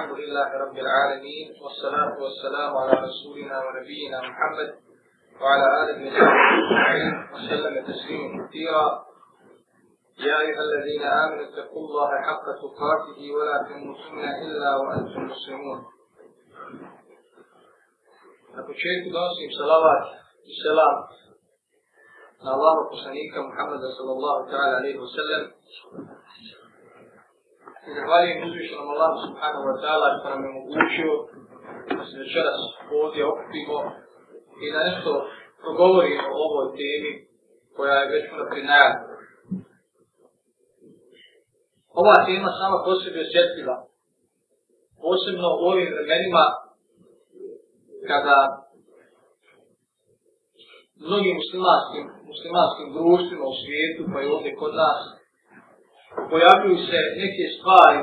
الحمد لله رب العالمين والصلاة والسلام على رسولنا ونبينا محمد وعلى آله وصحبه أجمعين وسلم تسليما كثيرا يا أيها الذين آمنوا اتقوا الله حق تقاته ولا تموتن إلا وأنتم مسلمون Na početku صلوات salavat i الله na Allahu محمد صلى الله عليه وسلم Zahvaljujem uzvišenom Allahu subhanahu wa ta'ala što nam je omogućio da se večeras ovdje okupimo i da nešto progovorimo o ovoj temi koja je već puno prinajata. Ova tema sama po sebi osjetljiva, posebno u ovim vremenima kada mnogim muslimanskim, muslimanskim društvima u svijetu pa i ovdje kod nas pojavljuju se neke stvari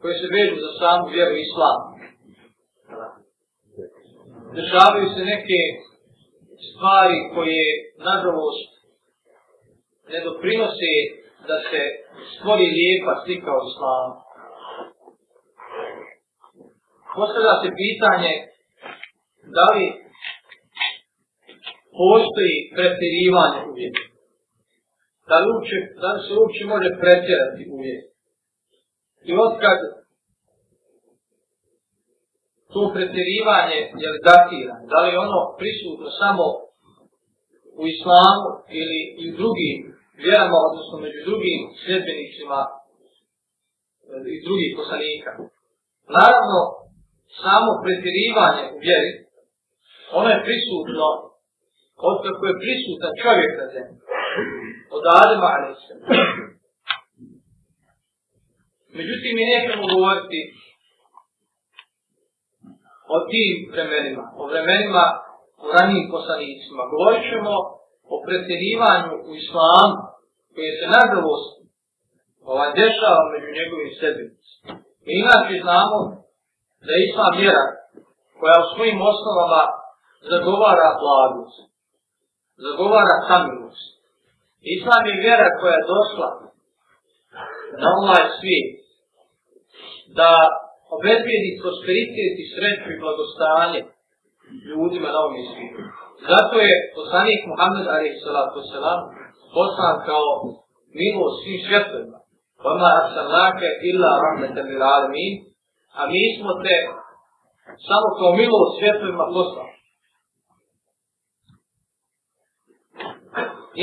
koje se vežu za samu vjeru islam. Dešavaju se neke stvari koje, nažalost, ne doprinose da se stvori lijepa slika o islamu. Postavlja se pitanje da li postoji pretirivanje u vjeru da, uopće, da se uopće može pretjerati u vijek. I odkad to pretjerivanje je li datira, da li ono prisutno samo u islamu ili i drugim vjerama, odnosno među drugim sljedbenicima e, i drugih poslanika. Naravno, samo pretjerivanje u vjeri, ono je prisutno, od kako je prisutan čovjek na zemlji od Adema Alisa. Međutim, mi nećemo govoriti o tim vremenima, o vremenima u ranijim poslanicima. Govorit ćemo o pretjerivanju u islamu koje se nadalost ovaj, dešava među njegovim sedmicima. Mi inače znamo da je islam vjera koja u svojim osnovama zagovara blagost, zagovara samilost, Islam je vjera koja je došla na ovaj svijet da obezbijedi prosperitet i sreću i blagostanje ljudima na ovom svijetu. Zato je poslanik Muhammed Arif Salat Poselam poslan kao milo svim svjetovima. Vama Arsalake illa rahmeta mir armin, a mi smo te samo kao milo svjetovima poslali.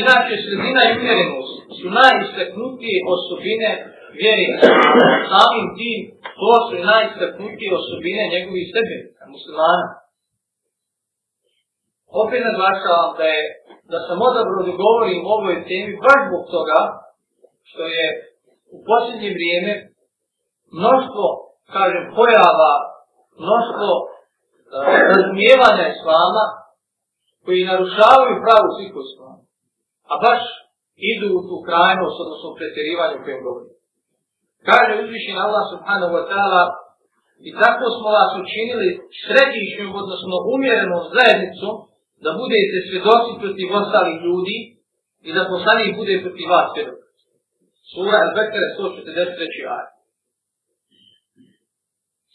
Inače, sredina i uvjerenost su najistaknutije osobine vjerenja. Samim tim, to su najistaknutije osobine njegovih sebe, muslimana. Opet naglašavam da je, da sam odabro da govorim o ovoj temi baš zbog toga što je u posljednje vrijeme mnoštvo, kažem, pojava, mnoštvo eh, razumijevanja islama koji narušavaju pravu svih islama a baš idu u tu krajnost, odnosno pretjerivanju u kojem govorim. Kaže uzvišen Allah subhanahu wa ta'ala, i tako smo vas učinili središnju, odnosno umjerenu zajednicu, da budete svjedoci protiv ostalih ljudi i da poslani bude protiv vas svjedok. Sura Al-Bekare 143. ajde.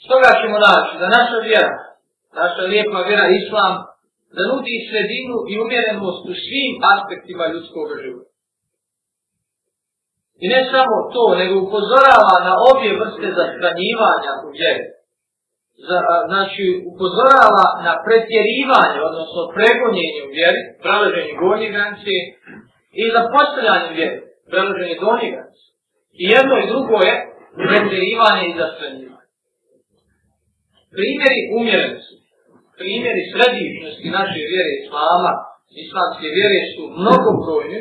Stoga ćemo naći da naša vjera, naša lijepa vjera Islam, da nudi sredinu i umjerenost u svim aspektima ljudskog života. I ne samo to, nego upozorava na obje vrste zastranjivanja u vjeri. Za, znači, upozorava na pretjerivanje, odnosno pregonjenje u vjeri, preloženje gornje granice, i za postavljanje vjeri, preloženje donje granice. I jedno i drugo je pretjerivanje i zastranjivanje. Primjeri umjerenosti primjeri sredinosti naše vjere islama, islamske vjere su mnogobrojne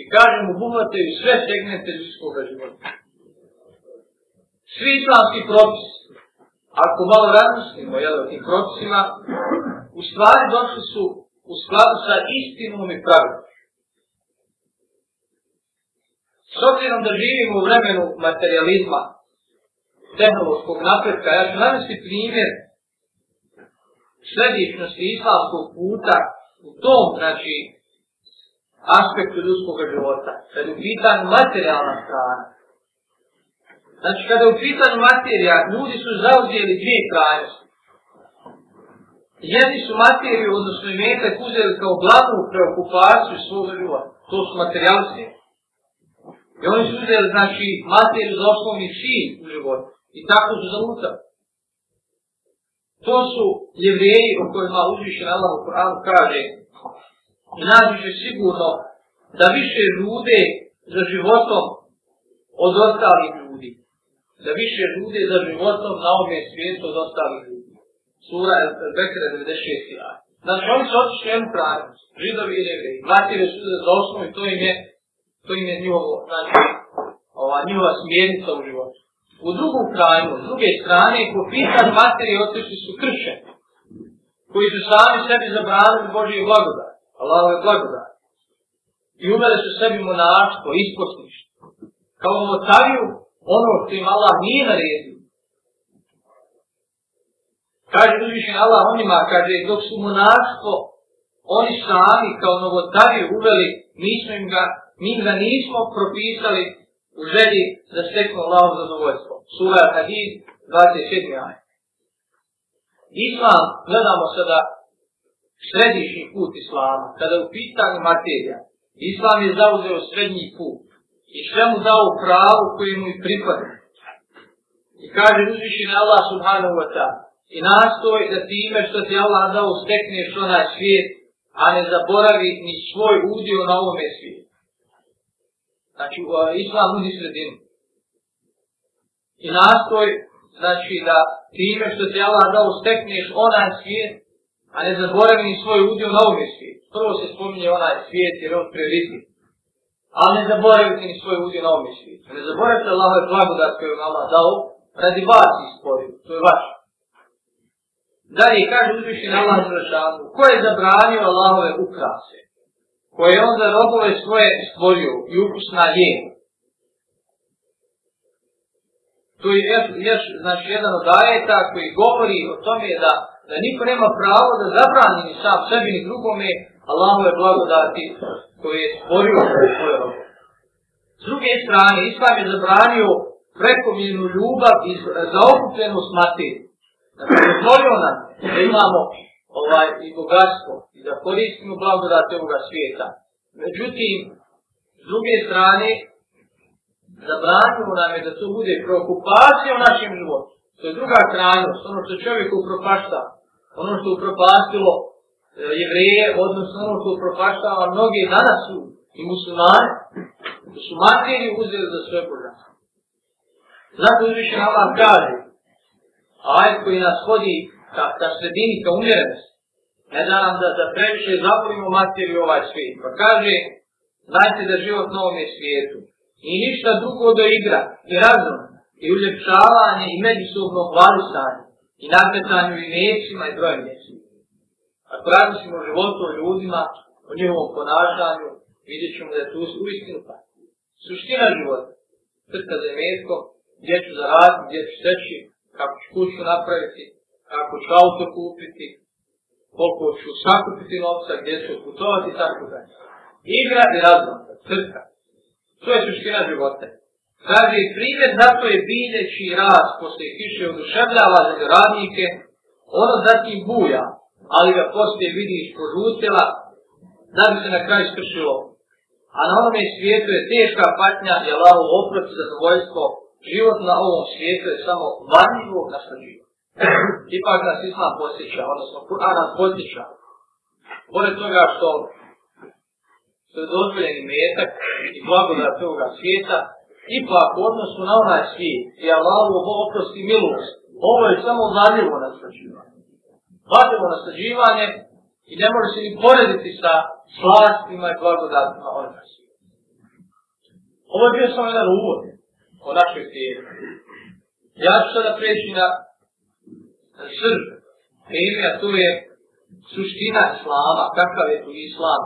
i kažem obuhvataju sve segmente ljudskog života. Svi islamski propis, ako malo razmislimo jel, o tim propisima, u stvari došli su u skladu sa istinom i pravilom. S obzirom da živimo u vremenu materializma, tehnološkog napretka, ja ću navesti primjer središnosti islamskog puta u tom, znači, aspektu ljudskog života. Kad je u pitanju materijalna strana. Znači, kada je u pitanju materija, ljudi su zauzijeli dvije krajnosti. Jedni su materiju, odnosno imetak, uzeli kao glavnu preokupaciju svog života. To su materijalci. I oni su uzeli, znači, materiju za osnovni cilj u životu. I tako su zalutali. To su jevrijeji o kojima uzviše Allah u Koranu kaže i nađuše sigurno da više ljude za životom od ostalih ljudi. Da više ljude za životom na ovom svijetu od ostalih ljudi. Sura je Bekre 96. Znači oni su otišli jednu pravnu, židovi i jevrijeji, vratili su se za osnovu i to im je, to im je njihovo, znači, ova, njihova smjernica u životu. U drugom kraju, s druge strane, ko pisa materi otišli su krše, koji su sami sebi zabranili Božji blagodat, Allah je blagodat. I uvele su sebi monaštvo, ispostništvo. Kao motaju ono što im Allah nije naredio. Kaže uzvišen Allah onima, kaže, dok su monaštvo, oni sami kao novotari uveli, mi ga, mi ga nismo propisali u želji da steknu Allahom zadovoljstvo. Sura Hadid, 27. ajde. Islam, gledamo sada središnji put Islama, kada je u pitanju materija. Islam je zauzeo srednji put i sve mu dao pravo koje mu i pripada. I kaže, uzviši na Allah subhanahu wa ta'ala. I nastoj da time što ti Allah dao stekneš onaj svijet, a ne zaboravi ni svoj udio na ovome svijetu znači o, islam uđi sredinu. I nastoj, znači da time što ti Allah dao stekneš onaj svijet, a ne zaboravi ni svoj udjel na ovom svijetu. Prvo se spominje onaj svijet jer on prioritet. Ali ne zaboravite ni svoj udjel na ovom svijetu. Ne zaboravite Allah je blagodat koju vam Allah dao, radi vas isporio, to je vaše. Dalje kaže uzvišen Allah Zrašanu, ko je zabranio Allahove ukrase? koje je on za robove svoje stvorio i ukusna je. To je još znači, jedan od ajeta koji govori o tome da, da niko nema pravo da zabrani ni sam sebi ni drugome Allahu je blagodati koji je stvorio svoje robove. S druge strane, Islam je zabranio prekomjenu ljubav i zaokupljenu smati. Dakle, znači, dozvolio nam da imamo ovaj, i bogatstvo i da koristimo blagodate ovoga svijeta. Međutim, s druge strane, zabranimo nam je da to bude preokupacija u našem životu. To je druga krajnost, ono što čovjek upropašta, ono što upropastilo e, jevreje, odnosno ono što upropaštava mnoge danas su i muslimane, da su materiju uzeli za svoje božanstvo. Zato uzviše nam vam kaže, a ajd koji nas hodi ka, ka sredini, ka umjerenosti. Ne da nam da, da previše zaborimo materiju ovaj svijet. Pa kaže, znajte da život na ovome svijetu. I ništa drugo do igra, i razum, i uljepšavanje, i međusobno hvalisanje, i nadmetanju i mjecima, i brojem mjecima. Ako razmišljamo o životu, o ljudima, o njihovom ponašanju, vidjet ćemo da je tu u istinu pa. Suština života, crta za imetko, gdje ću zaraditi, gdje ću seći, kako ću kuću napraviti, kako ću auto kupiti, koliko ću sakupiti novca, gdje ću putovati, tako da. Igra i razmaka, crka. To je suština života. Kaže, primjer za to je bileći raz poslije kiše oduševljava za radnike, ono zatim buja, ali ga poslije vidiš požutila, da bi se na kraj spršilo. A na ovome svijetu je teška patnja, je lavo oprat za zadovoljstvo, život na ovom svijetu je samo vanjivo na sve život. ipak nas islam posjeća, odnosno Kur'an nas posjeća. Pored toga što se dozvoljen i metak i blagodar toga svijeta, ipak u odnosu na onaj svijet je Allah ovo oprost i milost. Ovo je samo vadljivo nasađivanje. Vadljivo nasađivanje i ne može se ni porediti sa slastima i blagodatima onoga svijeta. Ovo je bio samo jedan uvod o našoj tijeli. Ja ću sada preći na srž temelja, to je suština islama, kakav je tu islam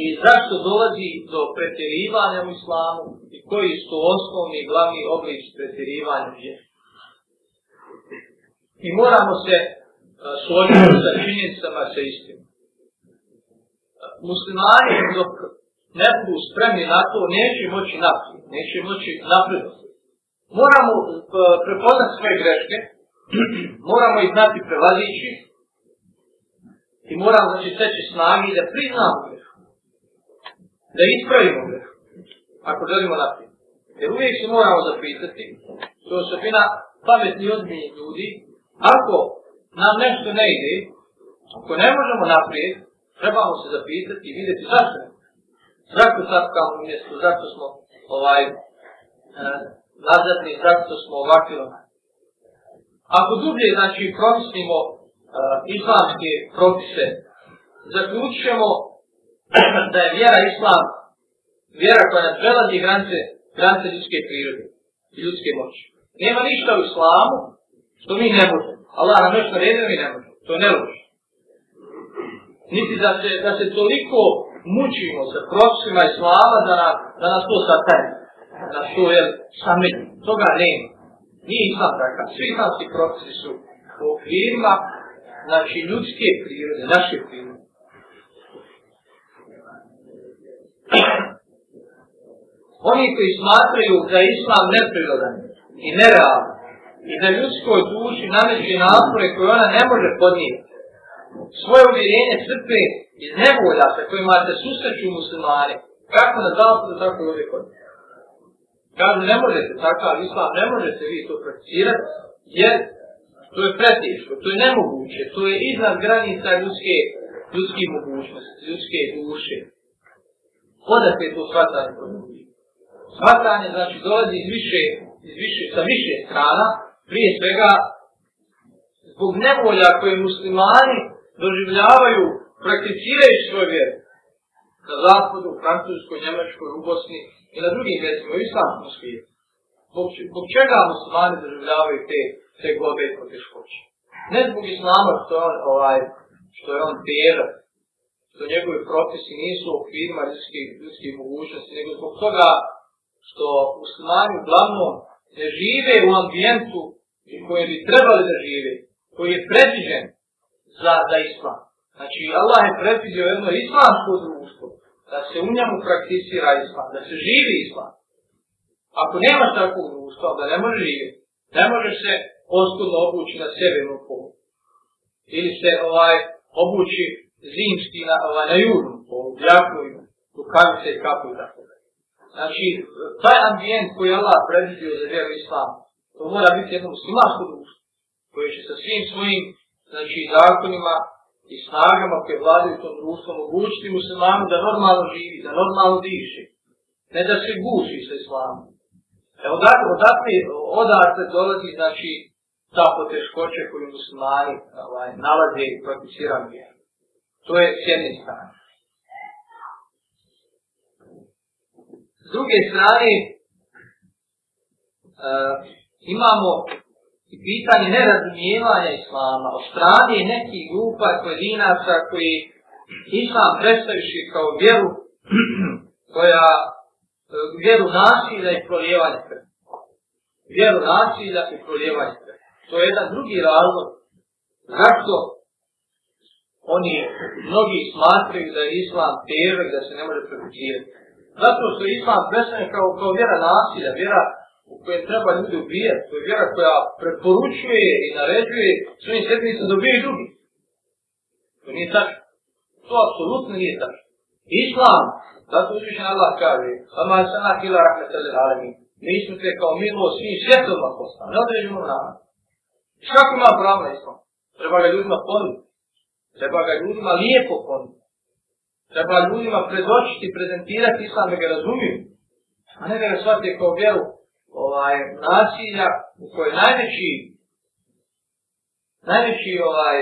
i zašto dolazi do pretjerivanja u islamu i koji su to osnovni i glavni oblič pretjerivanja je. I moramo se uh, složiti sa činjenicama sa istinom. Uh, muslimani dok ne budu spremni na to, neće moći naprijed, neće moći naprijed. Moramo uh, prepoznati svoje greške, moramo ih znati prelazići i moramo znači steći snagi da priznamo ih. Da ispravimo ih. Ako želimo naprijed. Jer uvijek se moramo zapisati to je osobina pametni odmijeni ljudi ako nam nešto ne ide ako ne možemo naprijed trebamo se zapisati i vidjeti zašto je. Zašto sad kao mjesto, zašto smo ovaj, e, nazadni, zašto smo ovakvi onaj. Ako dublje, znači, promislimo uh, islamske propise, zaključujemo da je vjera islam vjera koja nas prelazi granice, granice ljudske prirode i ljudske moći. Nema ništa u islamu što mi ne možemo. Allah nam nešto redne, mi ne možemo. To ne može. Niti da se, da se toliko mučimo sa propisima islama da, na, da nas to satanje. Da što je sami. Toga nema nije islam takav. Svi islamski procesi su u okvirima, znači ljudske prirode, naše prirode. Oni koji smatraju da je islam neprirodan i nerealan i da ljudskoj duši nameće napore koje ona ne može podnijeti, svoje uvjerenje crpe iz nevolja sa kojima se susreću muslimani, kako na zapadu, tako i ovdje kod njih. Kažu, ne možete, takav islam, ne možete vi to prakticirati, jer to je pretiško, to je nemoguće, to je iznad granica ljudske, ljudske mogućnosti, ljudske duše. Odakle je to shvatanje koje mogu Shvatanje, znači, dolazi iz više, iz više, sa više strana, prije svega, zbog nevolja koje muslimani doživljavaju, prakticiraju svoj vjeru na zapadu, u Francuskoj, Njemačkoj, u Bosni i na drugim mjestima, i sam u svijetu. Zbog čega muslimani doživljavaju te, te gobe i poteškoće? Ne zbog islama što je on, ovaj, što je on vjera, što njegovi propisi nisu okvirima ljudskih ljudski mogućnosti, nego zbog toga što muslimani uglavnom ne žive u ambijentu koje bi trebali da žive, koji je predviđen za, za islam. Znači, Allah je predvidio jedno islamsko društvo, da se u njemu prakticira islam, da se živi islam. Ako nemaš takvog društva, da ne možeš živjeti, ne možeš se oskudno obući na sjevernu polu. Ili se ovaj, obući zimski na, ovaj, na južnu polu, djakovima, tukavice i kapu i tako da. Znači, taj ambijent koji Allah predvidio za vjeru islamu, to mora biti jedno muslimansko društvo, koje će sa svim svojim, znači, zakonima, i snagama koje vladaju tom društvom omogućiti mu se vama da normalno živi, da normalno diše, ne da se guši sa islamom. E odakle, odakle, odakle dolazi, znači, ta poteškoća koju muslimani ovaj, nalaze i prakticiraju vjeru. To je s jedne strane. S druge strane, uh, imamo i pitanje nerazumijevanja islama od strane nekih grupa pojedinaca koji islam predstavljuši kao vjeru koja e, vjeru nasilja i prolijevanje krvi. Vjeru nasilja i prolijevanje krvi. To je jedan drugi razlog. Zašto oni mnogi smatraju da je islam tjerovik, da se ne može prekućivati. Zato što islam predstavljuši kao, kao vjera nasilja, vjera u koje treba ljudi ubijati, to je vjera koja preporučuje i naređuje svojim sredinicom da ubijaju drugi. To nije tačno. To apsolutno nije tačno. Islam, zato uzvišen Allah kaže, sama je sana kila rahmetelil alemi, mi smo te kao milo svim svjetovima postane, ne određujemo nama. I kako ima pravo na Islam? Treba ga ljudima ponuditi. Treba ga ljudima lijepo ponuditi. Treba ljudima predočiti, prezentirati Islam da ga razumiju. A ne da ga shvatite kao vjeru ovaj nasilja u kojoj najveći najveći ovaj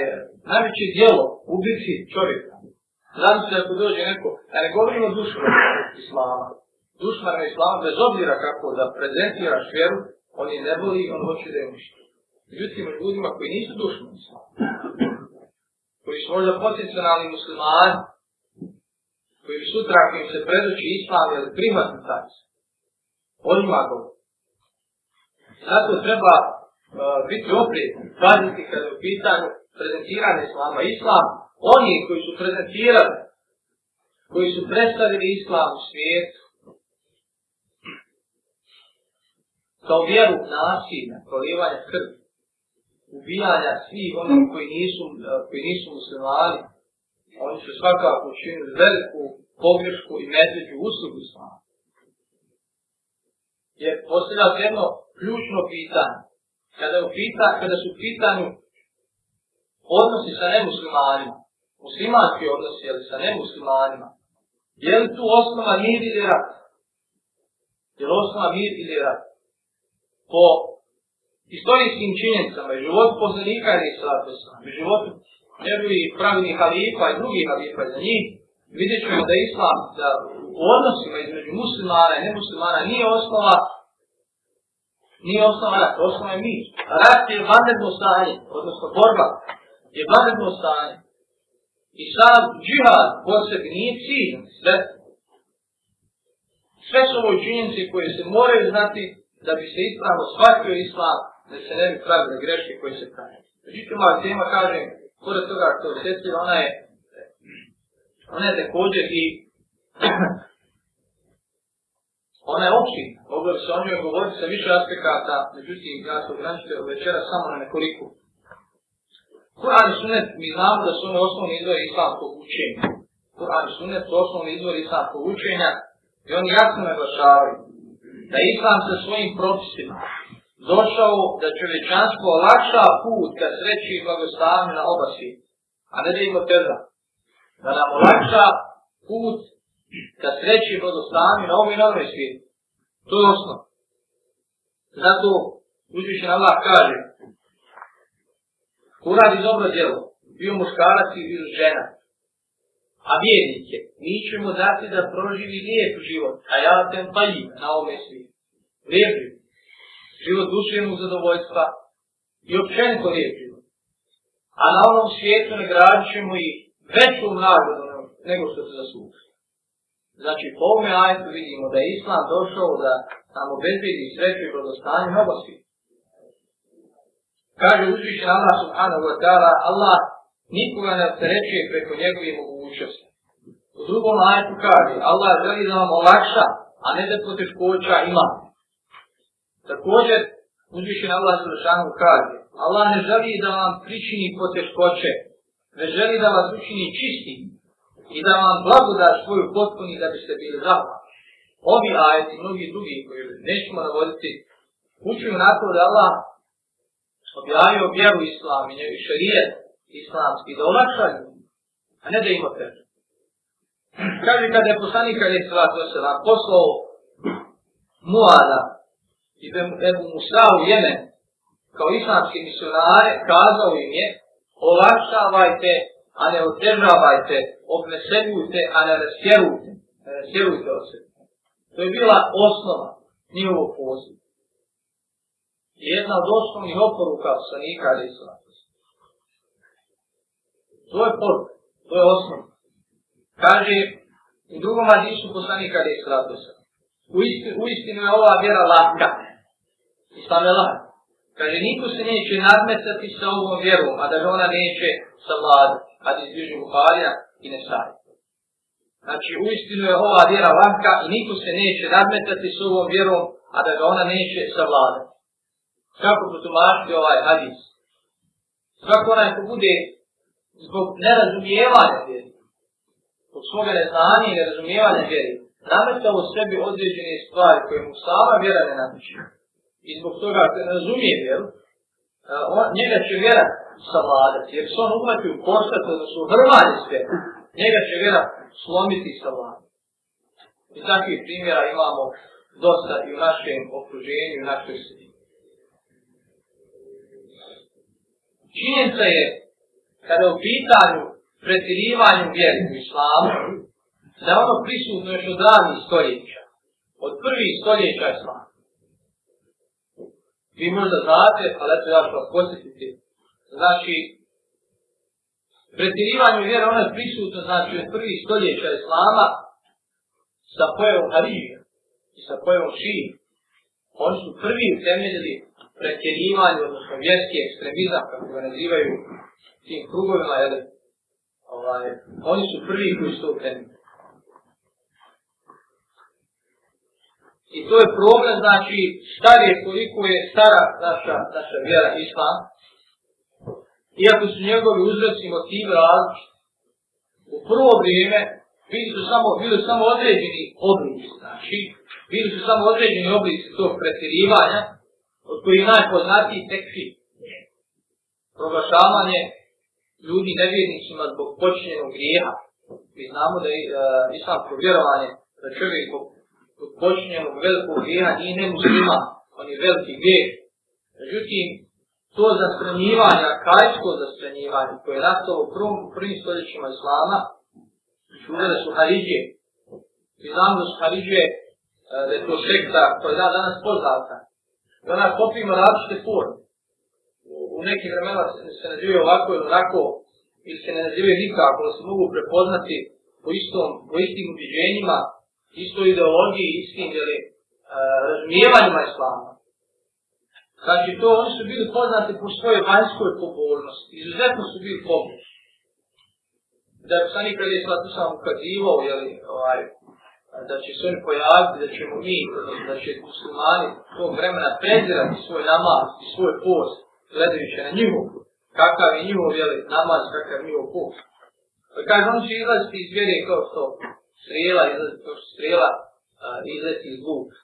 najveći djelo ubici čovjeka. Znam se da tu dođe neko, da ne govorimo dušman islama. Dušman islama bez obzira kako da prezentiraš vjeru, on je ne boli i on hoće da je uništi. Međutim, ljudima koji nisu dušman islama, koji su možda potencionalni muslimani, koji sutra ako im se predoći islam ili primati taj se, odmah govori. Zato treba uh, biti oprijetni, paziti kada je u pitanju prezentiranje islama. Islam, oni koji su prezentirali, koji su predstavili islam u svijetu, kao vjeru nasilja, prolivanja krvi, ubijanja svih onih koji nisu, e, koji nisu muslimali, oni su svakako učinili veliku pogrešku i medveđu uslugu islama je postavljao jedno ključno pitanje. Kada, je pita, kada su pitanju odnosi sa nemuslimanima, muslimanski odnosi, ali sa nemuslimanima, je li tu osnova mir ili rat? Je li osnova mir ili rat? Po istorijskim činjenicama i životu poznanika ili sratosa, i životu njegovih pravilnih halifa i drugih halifa za njih, vidjet ćemo da islam, da odnosima između muslimana i nemuslimana nije osnova nije osnova rat, osnova je mir. Rat je vanredno stanje, odnosno borba je vanredno stanje. I sam džihad po sebi nije cilj, sve. Sve su ovo činjenci koje se moraju znati da bi se ispravo shvatio islam, da se ne bi pravile greške koje se pravi. Međutim, moja tema kaže, pored toga to osjetio, ona je, ona je također i Ona je općina, mogla bi se o njoj govoriti sa više aspekata, međutim, ja se ograničite u večera samo na nekoliko. Kur'an i sunet, mi znamo da su ono osnovni izvor islamskog učenja. Kur'an i sunet su osnovni izvor islamskog učenja i oni jasno naglašavaju da islam sa svojim propisima došao da čovječanstvo olakša put ka sreći i blagostavlju na oba svijeta, a ne da ih oteža. Da nam olakša put kad treći budu sami na ovom i na ovom svijetu. To je osnov. Zato uzvišen Allah kaže, ko radi dobro djelo, bio muškarac i bio žena, a vjernik je, mi ćemo dati da proživi lijep život, a ja sam paljim na ovom svijetu. Lijep život. Život duševnog zadovoljstva i općenito lijep život. A na onom svijetu ne gradit ćemo i veću nagradu nego što se zaslužuje. Znači, po ovome ajetu vidimo da je Islam došao da nam obezbedi sreću i blagostanje mnogo svi. Kaže uzviši Allah subhanahu wa ta'ala, Allah nikoga ne opterećuje preko njegove mogućnosti. U drugom ajetu kaže, Allah želi da vam olakša, a ne da poteškoća ima. Također, uzviši Allah subhanahu kaže, Allah ne želi da vam pričini poteškoće, ne želi da vas učini čistim, i da vam blagodat svoju potpuni da biste bili zahvalni. Ovi ajeti, mnogi drugi koji nećemo navoditi, učimo na to da Allah objavio vjeru islam i njegu šarijet islamski, da olakša a ne da ima pet. Kaže kada je poslanik Ali Svat Vesela poslao Muada i Ebu Musa u Jemen kao islamski misionare, kazao im je olakšavajte a ne otežavajte, obnesenjujte, a ne rasjerujte, ne rasjerujte o sebi. To je bila osnova njihovo poziv. I jedna od osnovnih oporuka sa nika ali sa To je poruk, to je osnov. Kaže u drugom adisu poslanika ali sa U, isti, u istinu je ova vjera lahka. Islam je lahka. Kaže, niko se neće nadmetati sa ovom vjerom, a da ga ona neće sa vladom, kad izbježi Buharija i Nesari. Znači, u istinu je ova vjera vanka i niko se neće nadmetati sa ovom vjerom, a da ga ona neće sa vladom. Kako su tumašli ovaj hadis? Svako onaj ko bude zbog nerazumijevanja vjeri, zbog svoga neznanja i nerazumijevanja vjeri, nametao u sebi određene stvari koje mu sama vjera ne nadmećuje i zbog toga se ne razumijem, jel? On, njega će vjera savladati, jer se on uhvati u koštac, da su hrvanje sve, njega će vjera slomiti savladati. I takvih primjera imamo dosta i u našem okruženju, i u našoj sredini. Činjenica je, kada je u pitanju pretirivanju vjeru u islamu, da je ono prisutno još od ranih stoljeća, od prvih stoljeća islama vi možda znate, ali eto ja ću vas posjetiti. Znači, pretirivanje vjera, ono je prisutno, znači, u prvi stoljeća Islama sa pojevom Harija i sa pojevom Šiji. Oni su prvi utemeljili pretirivanje, odnosno vjerski ekstremizam, kako ga nazivaju tim krugovima, jel? Ovaj, oni su prvi koji su to utemeljili. I to je problem, znači, stari je koliko je stara naša, naša vjera islam. Iako su njegovi uzreci motivi različni, u prvo vrijeme bili su samo, bili su samo određeni oblici, znači, bili su samo određeni oblici tog pretirivanja, od koji je najpoznatiji tekfi. Proglašavanje ljudi nevjernicima zbog počinjenog grijeha. Mi znamo da je uh, islamsko vjerovanje da čovjek počinjenog velikog grija nije nemuslima, on je veliki grijeh. Međutim, to zastranjivanje, arkaičko zastranjivanje koje je nastalo u prvom, prvim sljedećima islama, su znači uvele su Haridje. Mi znamo da su Haridje, e, da je to sekta koja je danas poznata. I ona kopijima različite forme. U nekim vremena se, se nazive ovako ili onako, ili se ne nazive nikako, da se mogu prepoznati po, istom, po istim ubiđenjima, istoj ideologiji, istim ili e, razumijevanjima islama. Znači to oni su bili poznati po svojoj vanjskoj pobožnosti, izuzetno su bili pobožni. Da bi sam i prije sada tu sam ukazivao, jeli, ovaj, da će se oni pojaviti, da ćemo mi, da će muslimani tog vremena prezirati svoj namaz i svoj post, gledajući na njihov, kakav je njihov jeli, namaz, kakav je njihov post. Pa kaže, oni će izlaziti iz vjere kao što strela izlazi, strela izlazi iz luka.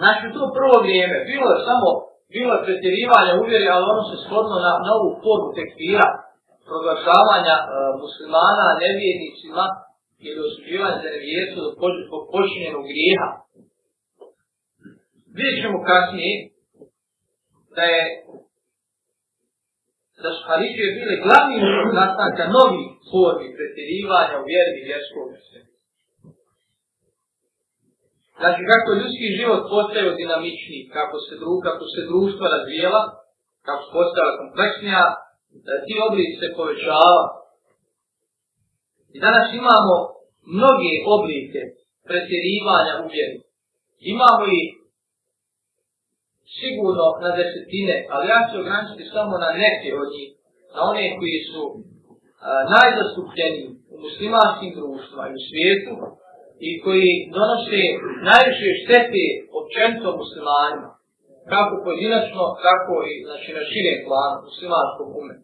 Znači, to prvo vrijeme, bilo je samo, bilo je pretjerivanje uvjeri, ali ono se shodno na, na ovu formu tekvira, proglašavanja uh, muslimana nevijednicima i dosuđivanja za nevijednicu do pođu, po, počinjenog grijeha. Vidjet ćemo kasnije da je da su halife bile glavni nastanka novih formi pretjerivanja u vjerni vjerskog mišljenja. Znači kako ljudski život postaje dinamični, kako se, dru, kako se društva razvijela, kako se postala kompleksnija, da ti oblici se povećava. I danas imamo mnoge oblike pretjerivanja u vjeru. Imamo i sigurno na desetine, ali ja ću ograničiti samo na neke od njih, na one koji su najzastupljeniji u muslimanskim društvima i u svijetu i koji donose najviše štete općenito muslimanima, kako pojedinačno, tako i znači, na širem planu muslimanskog ume.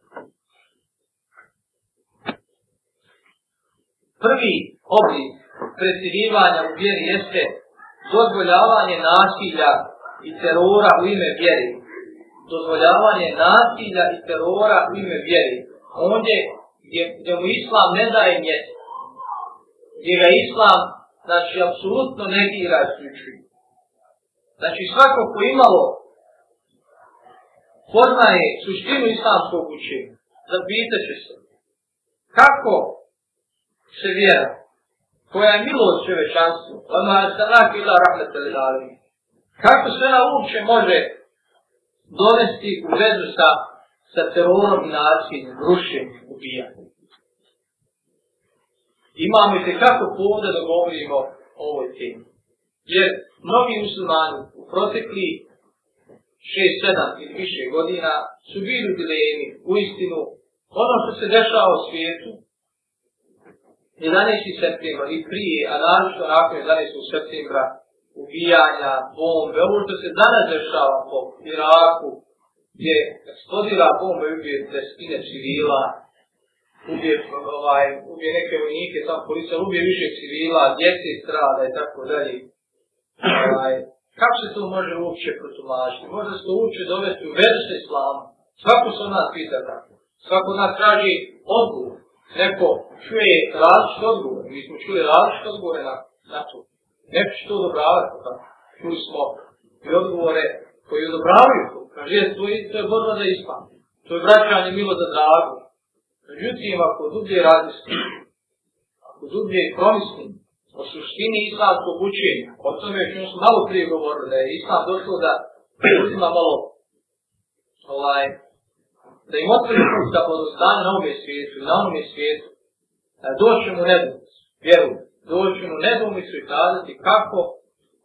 Prvi oblik pretirivanja u vjeri jeste dozvoljavanje nasilja i terora u ime vjeri, dozvoljavanje nasilja i terora u ime vjeri, ondje gdje, gdje mu islam ne daje mjesto, gdje ga islam, znači, apsolutno ne gira isključuje. Znači, svako ko imalo poznaje suštinu islamskog učenja, zapitaće se, kako se vjera koja je milost čevečanstvu, odmah se nakila rahmetel ilalim, Kako se ona uopće može dovesti u vezu sa, sa terorom i nasiljem, rušenjem, ubijanjem? Imamo i tekako povode da govorimo o ovoj temi. Jer mnogi muslimani u protekli 6-7 ili više godina su bili u dilemi u istinu ono što se dešava u svijetu 11. septembra i prije, a naravno što nakon 11. septembra ubijanja, bombe, ovo što se danas dešava po Iraku, gdje eksplodira bombe, ubije desetine civila, ubije, ovaj, ubije neke vojnike, sam policija, ubije više civila, djece strada i tako dalje. Ovaj, kako se to može uopće protumažiti? Može se to uopće dovesti u vezu sa islamom? Svako se od nas pita tako. Svako od nas traži odgovor. Neko čuje različite odgovore. Mi smo čuli različite odgovore na, na to neće će to odobravati. Pa čuli smo i odgovore koji odobravaju to. Kaže, to je, to je borba za ispam. To je vraćanje milo za drago. Međutim, ako dublje razmislim, ako dublje promislim o suštini islamskog učenja, o tome još smo malo prije govorili, da je islam došlo da uzima malo ovaj, da im otvori put da podostane na ovome svijetu, na onome svijetu, da doćemo u redu, vjerujem doći u nedomislu i kazati kako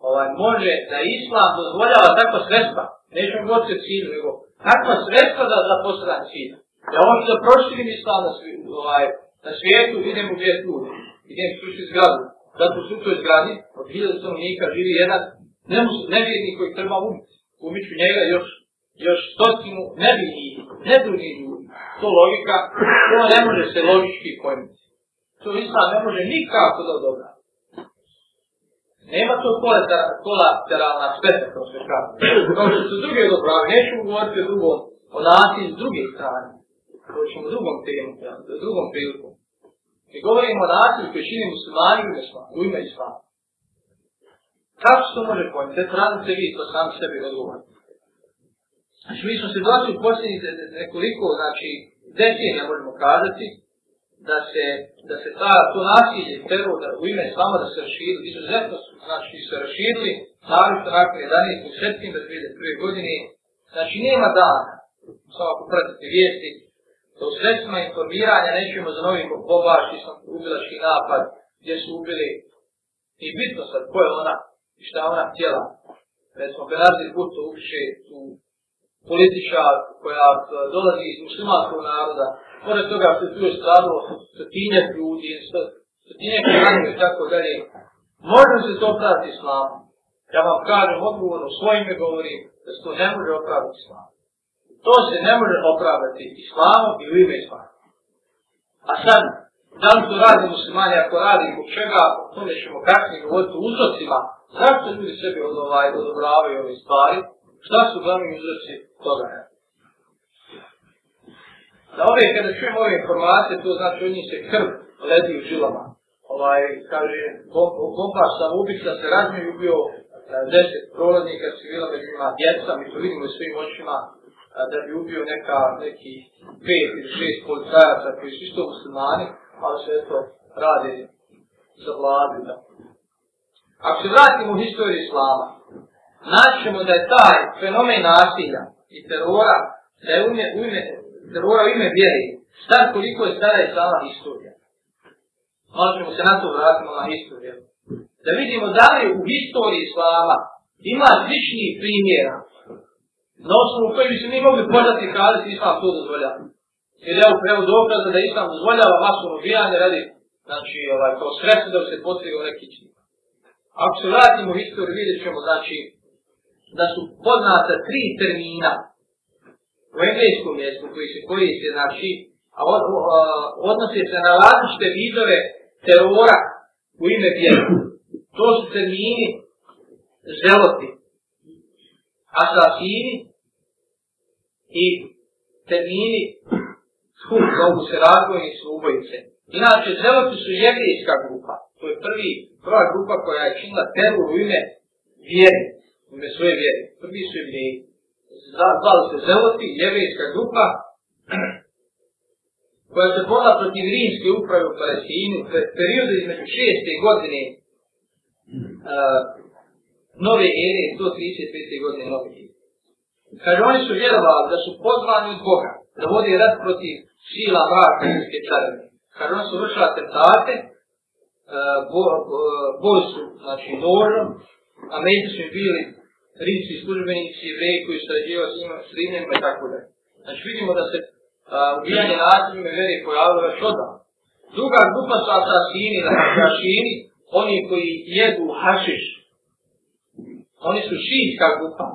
ovaj, može da islam dozvoljava takva sredstva, neću god se cilju, nego takva sredstva da, da postane cilja. Ja ovom ću da proširim islam na, svi, ovaj, na svijetu, idem u dvije ljudi, idem u sušću zgradu, zato u sušću zgradi, od hiljada stanovnika živi jedan, ne, ne vidi koji treba umiti, umiću njega još, još stotinu, ne vidi, ne vidi ljudi. To logika, to ne može se logički pojmiti. To islam ne može nikako da odobra. Nema to kola kolateralna šteta, kao što kažem. Kao što su druge dobrave, nećemo govoriti o drugom, o nasi s druge strane. To ćemo drugom temu, ja, drugom priliku. Mi govorimo o nasi u pešini muslimani u islamu, u ime islamu. Kako se to može pojmiti? Te trebamo se vidjeti, to sam sebi odgovoriti. Znači, mi smo se došli u posljednjih nekoliko, znači, decenija možemo kazati, da se, da se ta, to nasilje peru da, u ime samo da se raširili, izuzetno su, znači, su raširili, naravno nakon 11. septim 2001. godine, znači nema dana, samo ako pratite vijesti, da u sredstvima informiranja nećemo za novi bobaš, sam ubilački napad, gdje su ubili, i bitno sad ko je ona, i šta je ona htjela, recimo Benazir Buto uviše tu političar koja dolazi iz muslimanskog naroda, pored toga se tu je stradilo stotinje ljudi, stotinje kranje i tako dalje. Može se to oprati islam? Ja vam kažem odgovorno, svoj ime govorim, da se to ne može opraviti islam. To se ne može opravdati islamom i u ime islam. A sad, da li to radi muslimani, ako radi, zbog čega, o tome ćemo kasnije govoriti u uzrocima, zašto ljudi sebi odobravaju ove stvari, Šta su glavni uzroci toga? Da ove, kada čujem ove informacije, to znači od njih se krv ledi u žilama. Ovaj, kaže, kompa sa ubica se razmi ubio e, deset prolaznika civila među njima djeca, mi to vidimo u svojim očima, e, da bi ubio neka, neki pet ili šest policajaca koji su isto muslimani, ali se eto radi za vladu. Ako se vratimo u historiju islama, naćemo da je taj fenomen nasilja i terora, da je u ime, u ime, terora u ime vjeri, star koliko je stara i sama istorija. Malo ćemo se na to vratiti na istoriju. Da vidimo da li u historiji slava ima sličnih primjera na osnovu koji bi se mi mogli podati kada se islam to dozvoljava. Jer je u prevod dokaza da islam dozvoljava masno ubijanje radi znači, ovaj, kao sredstvo da se postavio neki čin. Ako se vratimo u istoriju, vidjet ćemo, znači, da su poznata tri termina u engleskom jeziku koji se koriste, znači, a od, o, odnose se na različite vidove terora u ime vjeru. To su termini zeloti, asasini i termini skup, zovu se razvojni su ubojice. Inače, zeloti su jevrijska grupa. To je prvi, prva grupa koja je činila teror u ime vjeri ume svoje vjere. Prvi su imeni, zvali se Zeloti, jevrijska grupa, koja se pola protiv rimske uprave u Palestinu, periodu između šeste godine uh, nove ere, 135. godine nove ere. Kaže, oni su vjerovali da su pozvani od Boga, da vode rad protiv sila vraka rimske carine. Kaže, oni su vršali atentate, uh, bo, uh, bo eh, su, znači, nožom, a među su im bili rimski službenici, jevreji koji su sređivao s njima, s Rimljima i tako da. Znači vidimo da se a, ubijanje na Atrime vere pojavilo već odam. Druga grupa su asasini, da dakle, su šini, oni koji jedu hašiš. Oni su šiitska grupa.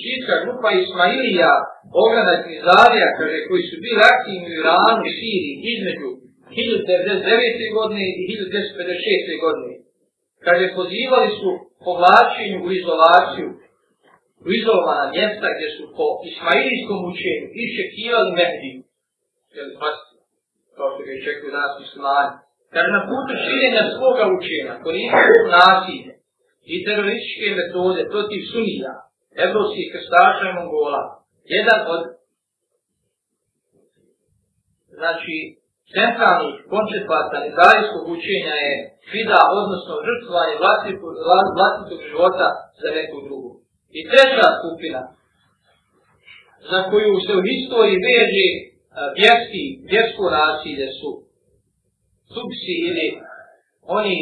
Šiitska grupa Ismailija, Bogdana i Zarija, kaže, koji su bili aktivni u Iranu i Siriji između 1999. godine i 1956. godine. Kaže, pozivali su povlačenju u izolaciju, u izolovana mjesta gdje su po ismailijskom učenju iščekivali Mehdiju. Jel, pasite, kao što ga iščekuju danas muslimani. Kad na putu širenja svoga učenja koristuju nasilje i terorističke metode protiv sunija, evropskih krstača i mongola, jedan od znači, centralnih koncepata nezavijskog učenja je fida, odnosno žrtvovanje vlastitog, vlastitog života za nekog drugog. I treća skupina, za koju se u historiji veže e, vjerski, vjersko nasilje su subsi ili oni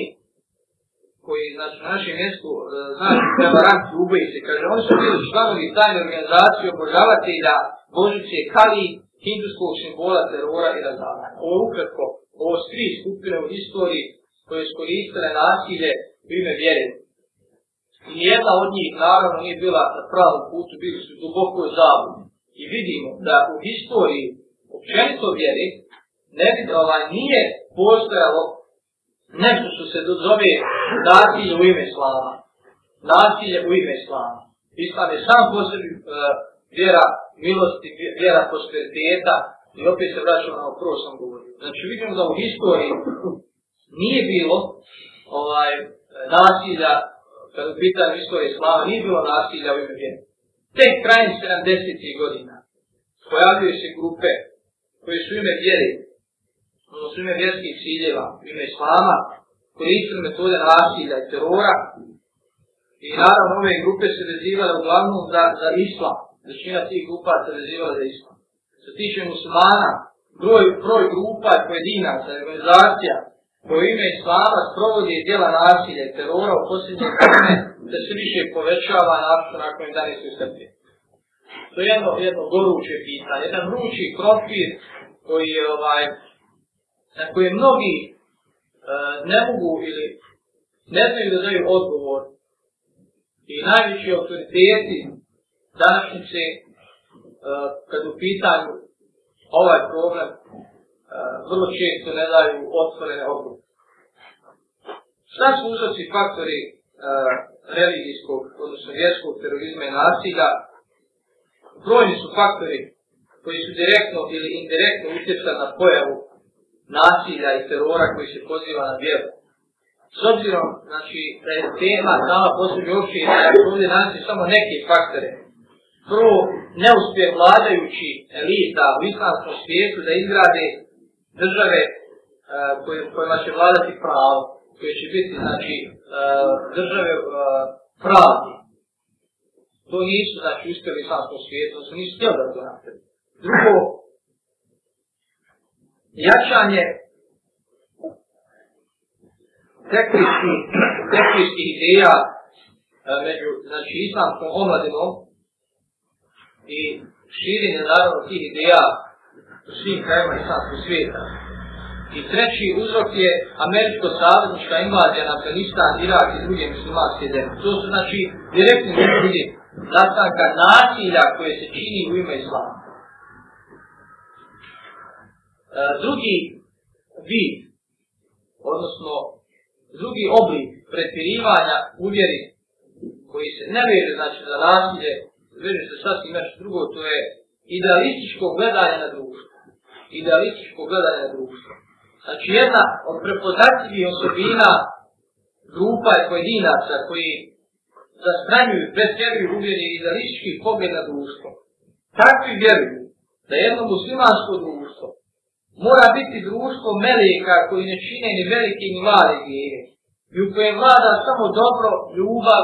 koji znači, na našem mjestu e, znači prevaranti ubeji se, kaže, oni su bili članovi tajne organizacije obožavatelja Božice Kali, hinduskog simbola terora i razdavanja. Ovo ukratko, ovo tri skupine u historiji koje su koristile nasilje u ime vjerenja. Nijedna od njih naravno nije bila na pravom putu, bili su duboko zavodni. I vidimo da u historiji općenito vjeri ne bi ovaj, nije postojalo nešto što se zove nasilje u ime slava. Nasilje u ime slava. Islam je sam posebi e, vjera milosti, vjera posvjetljeta i opet se vraćamo na ono prvo sam govorio. Znači vidimo da u historiji nije bilo ovaj, nasilja kada u pitanju istorije slava, nije bilo nasilja u ime vjere. Tek krajem 70. godina pojavljuju se grupe koje su ime vjere, ono su ime vjerskih ciljeva, ime slama, koristili metode nasilja i terora. I naravno ove grupe se vezivale uglavnom za, za islam. Većina tih grupa se vezivala za islam. Što tiče muslimana, broj, broj grupa i pojedinaca, organizacija, koji ime islama sprovodi djela nasilja i terora u posljednje vrijeme da se više povećava nakon nakon dani su srpi. To je jedno, jedno goruće pitanje, jedan vrući krofir koji je ovaj, na koje mnogi e, ne mogu ili ne znaju da daju odgovor i najveći autoriteti današnjice e, kad u pitanju ovaj problem vrlo često ne daju otvorene odluke. Šta su uzroci faktori uh, religijskog, odnosno vjerskog terorizma i nasilja? Brojni su faktori koji su direktno ili indirektno utjecali na pojavu nasilja i terora koji se poziva na vjeru. S obzirom, znači, da je tema dala posebno uopće i da ovdje nasi samo neke faktore. Prvo, neuspjeh vladajući elita u islamskom svijetu da izgrade države e, koje kojima će vladati pravo, koje će biti znači e, države e, pravde. To nisu znači uspjeli sam to svijet, to su nisu htjeli da to napravi. Drugo, jačanje tekvijskih ideja među znači islamskom omladinom i širenje naravno tih ideja u svim krajima islamskog svijeta. I treći uzrok je američko savjetnička invazija na Afganistan, Irak i druge muslimanske zemlje. To su znači direktni uzroki nastanka nasilja koje se čini u ime islama. E, drugi vid, odnosno drugi oblik pretirivanja uvjeri koji se ne veže znači za nasilje, veže se sasvim nešto drugo, to je idealističko gledanje na društvo idealističkog gledanja društva. Znači jedna od prepoznatljivih osobina grupa i pojedinaca koji zastranjuju bez vjeruju uvjerenje idealističkih pogled na društvo. Takvi vjeruju da jedno muslimansko društvo mora biti društvo meleka koji ne čine ni velike ni male vjere i u kojem vlada samo dobro, ljubav,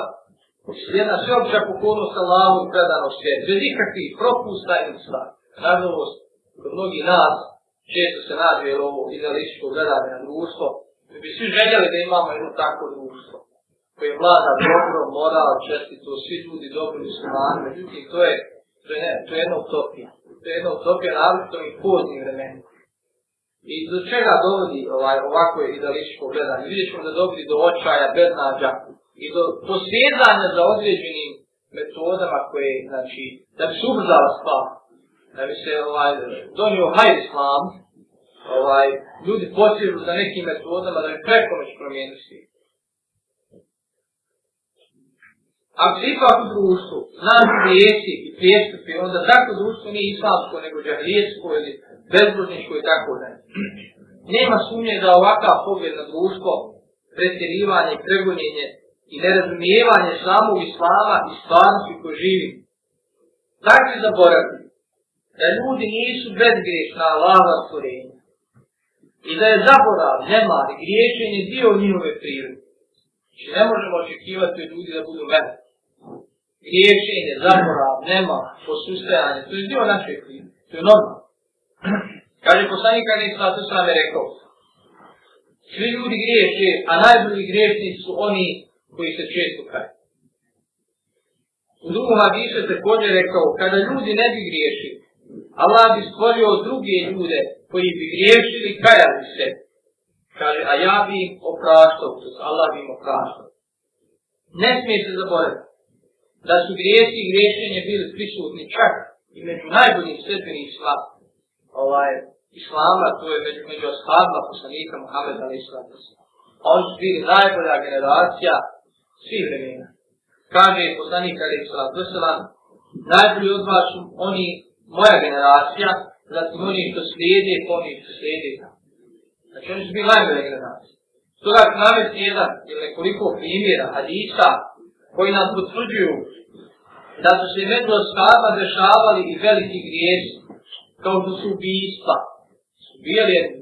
jedna sveopća pokolnost Allahom i predanost sve, bez ikakvih propusta i stvar. Nažalost, kod mnogi nas često se nađe jer ovo idealističko gledanje na društvo, mi bi svi željeli da imamo jedno takvo društvo koje vlada dobro, moral, čestito, svi ljudi dobro su man, međutim to je, to je, ne, to je jedna utopija. To je jedna utopija različno i pozni vremen. I do čega dovodi ovaj, ovako idealističko gledanje? Vidjet ćemo da dovodi do očaja, beznadža i do posvjedanja za određenim metodama koje, znači, da bi se ubrzala stvar da bi se ovaj, donio hajr islam, ovaj, ljudi posjeđu za nekim metodama da bi preko neći promijenu svijet. Ako se ipak u društvu znaju prijeci i prijestupi, onda tako društvo nije islamsko, nego džahrijesko ili bezbožničko i tako da. Nema sumnje da ovakav pogled na društvo, pretjerivanje, pregonjenje i nerazumijevanje samog islama i stvarnosti koji živi, tako je zaboravljeno da ljudi nisu bezgrešna lava stvorenja i da je zaborav, nemar, griješenje dio njihove prirode. Znači ne možemo očekivati od ljudi da budu veliki. Griješenje, zaborav, nema, posustajanje, to je dio naše prirode, to je normalno. Kaže, poslanik Ali Islatu sam je rekao, svi ljudi griješe, a najbolji griješni su oni koji se često kaju. U drugom Adisu je također rekao, kada ljudi ne bi griješili, Allah bi stvorio druge ljude koji bi riješili kajali se. Kaže, a ja bi im opraštao, to se Allah bi im opraštao. Ne smije se zaboraviti da su grijesi i griješenje bili prisutni čak i među najboljim srbenim islam. Ovaj, islama, to je među, među ashabima poslanika Muhammeda ala islama. Oni su bili najbolja generacija svih vremena. Kaže poslanik ala islama, najbolji od vas su oni moja generacija, zatim oni što slijede, po pa njih što slijede nam. Znači oni su bili najbolja generacija. Stoga su nam jedan ili nekoliko primjera hadisa koji nam potvrđuju da su se među ostava dešavali i veliki grijezi, kao što su ubijstva, su bijeli jedni,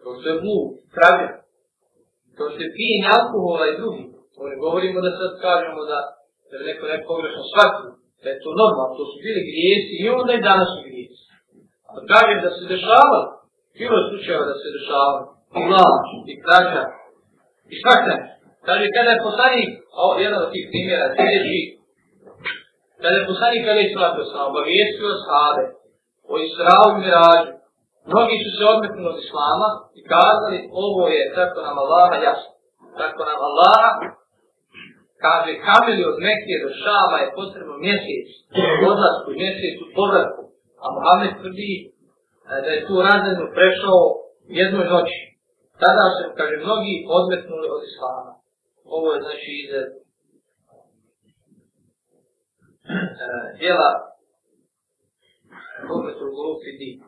kao što je mu, kravlja, kao što je pijenje alkohola i drugi. Ovo ne govorimo da sad kažemo da je neko nepogrešno svakljeno, da je to normalno, to su bili grijesi i onda i danas su grijesi. Ali kažem da se dešava, bilo je slučajeva da se dešava, i mlač, i krađa, i svakne. Kaže, kada je poslanik, o, jedan od tih primjera, sljedeći, kada je poslanik, kada je svakio sam, obavijestio sade, o Israu i Mirađu, mnogi su se odmetnuli od Islama i kazali, ovo je, tako nam Allaha jasno, tako nam Allaha Kaže, kameli od Mekije do Šava je potrebno mjesec, mm-hmm. odlasku, mjesecu, povratku. A Mohamed tvrdi e, da je tu razredno prešao jednoj noći. Tada se, kaže, mnogi odmetnuli od Islama. Ovo je, znači, iz e, djela Kometru Golub Fidi. E,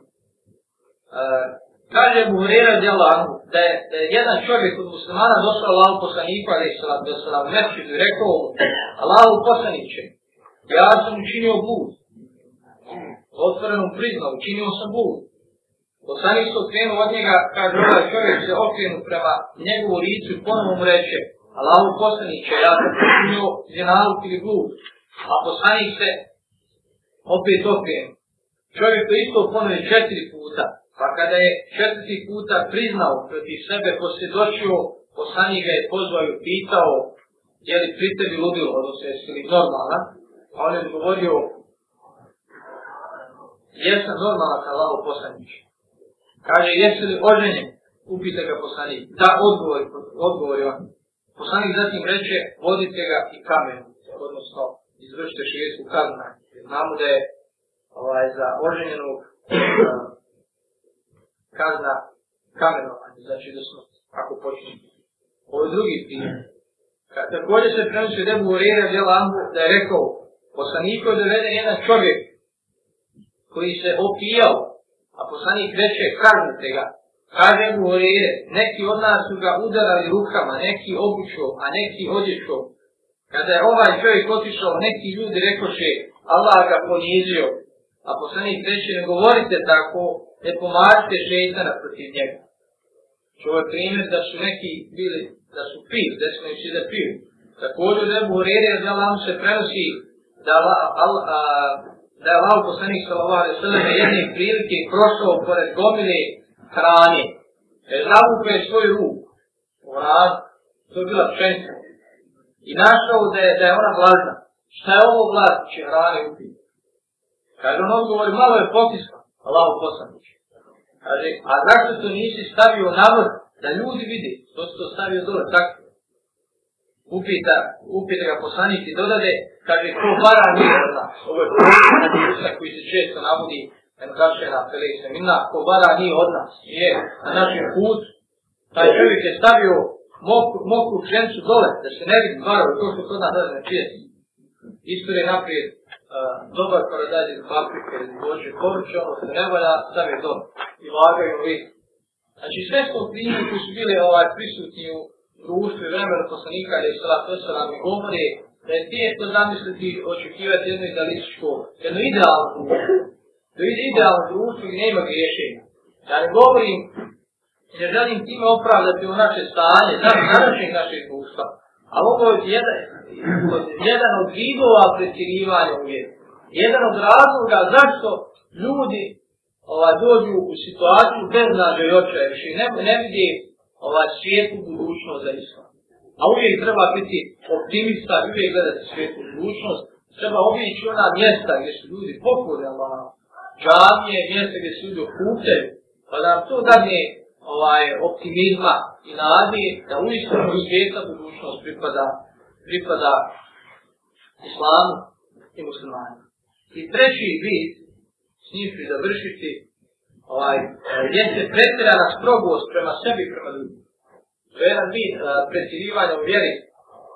Kaže mu Hrera djela da je jedan čovjek od muslimana došao Allahu poslaniku, ali se nam da se nam neći i rekao Allahu poslaniće, ja sam učinio bud. Otvorenom priznao, učinio sam bud. Poslanik se okrenuo od njega, kaže ovaj čovjek se okrenu prema njegovu licu i ponovno mu reče Allahu poslaniće, ja sam učinio zinalu ili bud. A poslanik se opet okrenuo. Čovjek to isto ponovi četiri puta. Pa kada je četiri puta priznao protiv sebe, posvjedočio, poslanik ga je pozvao i pitao je li pri tebi ludilo, odnosno jesi li normalna, pa a on je odgovorio jesam normalna sa lavo poslanik. Kaže, jesi li oženjen? Upite ga poslanik. Da, odgovor, odgovor je on. Poslanik zatim reče, vodite ga i kamen, odnosno izvršite širijesku kaznu. Znamo da je ovaj, za oženjenog kazna kamenovanje, znači do smrti, ako počne. Ovo je drugi primjer. Kad također se prenosio debu Urejna Djelambu da je rekao poslaniko je doveden jedan čovjek koji se opijao, a poslanik reče kaznite ga. Kaže mu Urejne, neki od nas su ga udarali rukama, neki obučio, a neki odječio. Kada je ovaj čovjek otišao, neki ljudi rekoše Allah ga ponizio. A poslanik reče ne govorite tako, ne pomažite šeitana protiv njega. Što znači, je primjer da su neki bili, da su piju, da su neći da piju. Također da je Buhreri, jer znala se prenosi da la, al, a, da je Allah poslanih sallallahu alaihi sallam jedne prilike prošao pored gomile hrane. Je zavukao je svoju ruku. Ona, to je bila pšenica. I našao da je, da je ona glazna. Šta je ovo glazna? Če hrane upiti. Kaže on odgovor, malo je potiskao. Allahu poslaniče. Kaže, a zašto to nisi stavio na vrh, da ljudi vide, to si to stavio dole, tako? Upita, upita ga poslanik i dodade, kaže, ko para nije rna, ovo je prvo, koji se često navodi, en kaže na felejse, minna, ko para nije od nas, je, na našem put, taj čovjek je stavio mokru, mokru dole, da se ne vidi varo, to što to da ne čije istorije naprijed dobar paradajz iz Afrike, iz Bože Kovrće, ono se ne valja, sam je dobro. I lagaju li. Znači sve smo primjeri koji su bili ovaj, prisutni u društvu i vremenu poslanika, jer sada to se nam govori, da je tijeto zamisliti očekivati jedno idealističko, jedno idealno društvo, da je idealno društvo i nema griješenja. Ja ne govorim, ne želim time opravdati u naše stanje, znači naravčenih naših društva, Ali ovo je jedan, jedan od vidova pretjerivanja u vjeru. Jedan od razloga zašto ljudi ovaj, dođu u situaciju bez nađe i očaja više. Ne, ne vidi ovaj, svijetu budućnost za islam. A uvijek treba biti optimista, uvijek gledati svijetu budućnost. Treba obići ona mjesta gdje su ljudi pokude Allah. Džamije, mjesta gdje su ljudi okupljaju. Pa nam to da ne ovaj optimizma i nadi da uistinu svijeta budućnost pripada pripada islamu i muslimanima. I treći vid s njim ću završiti ovaj, eh, jeste pretirana strogost prema sebi prema ljudi. To je jedan vid eh, pretirivanja u vjeri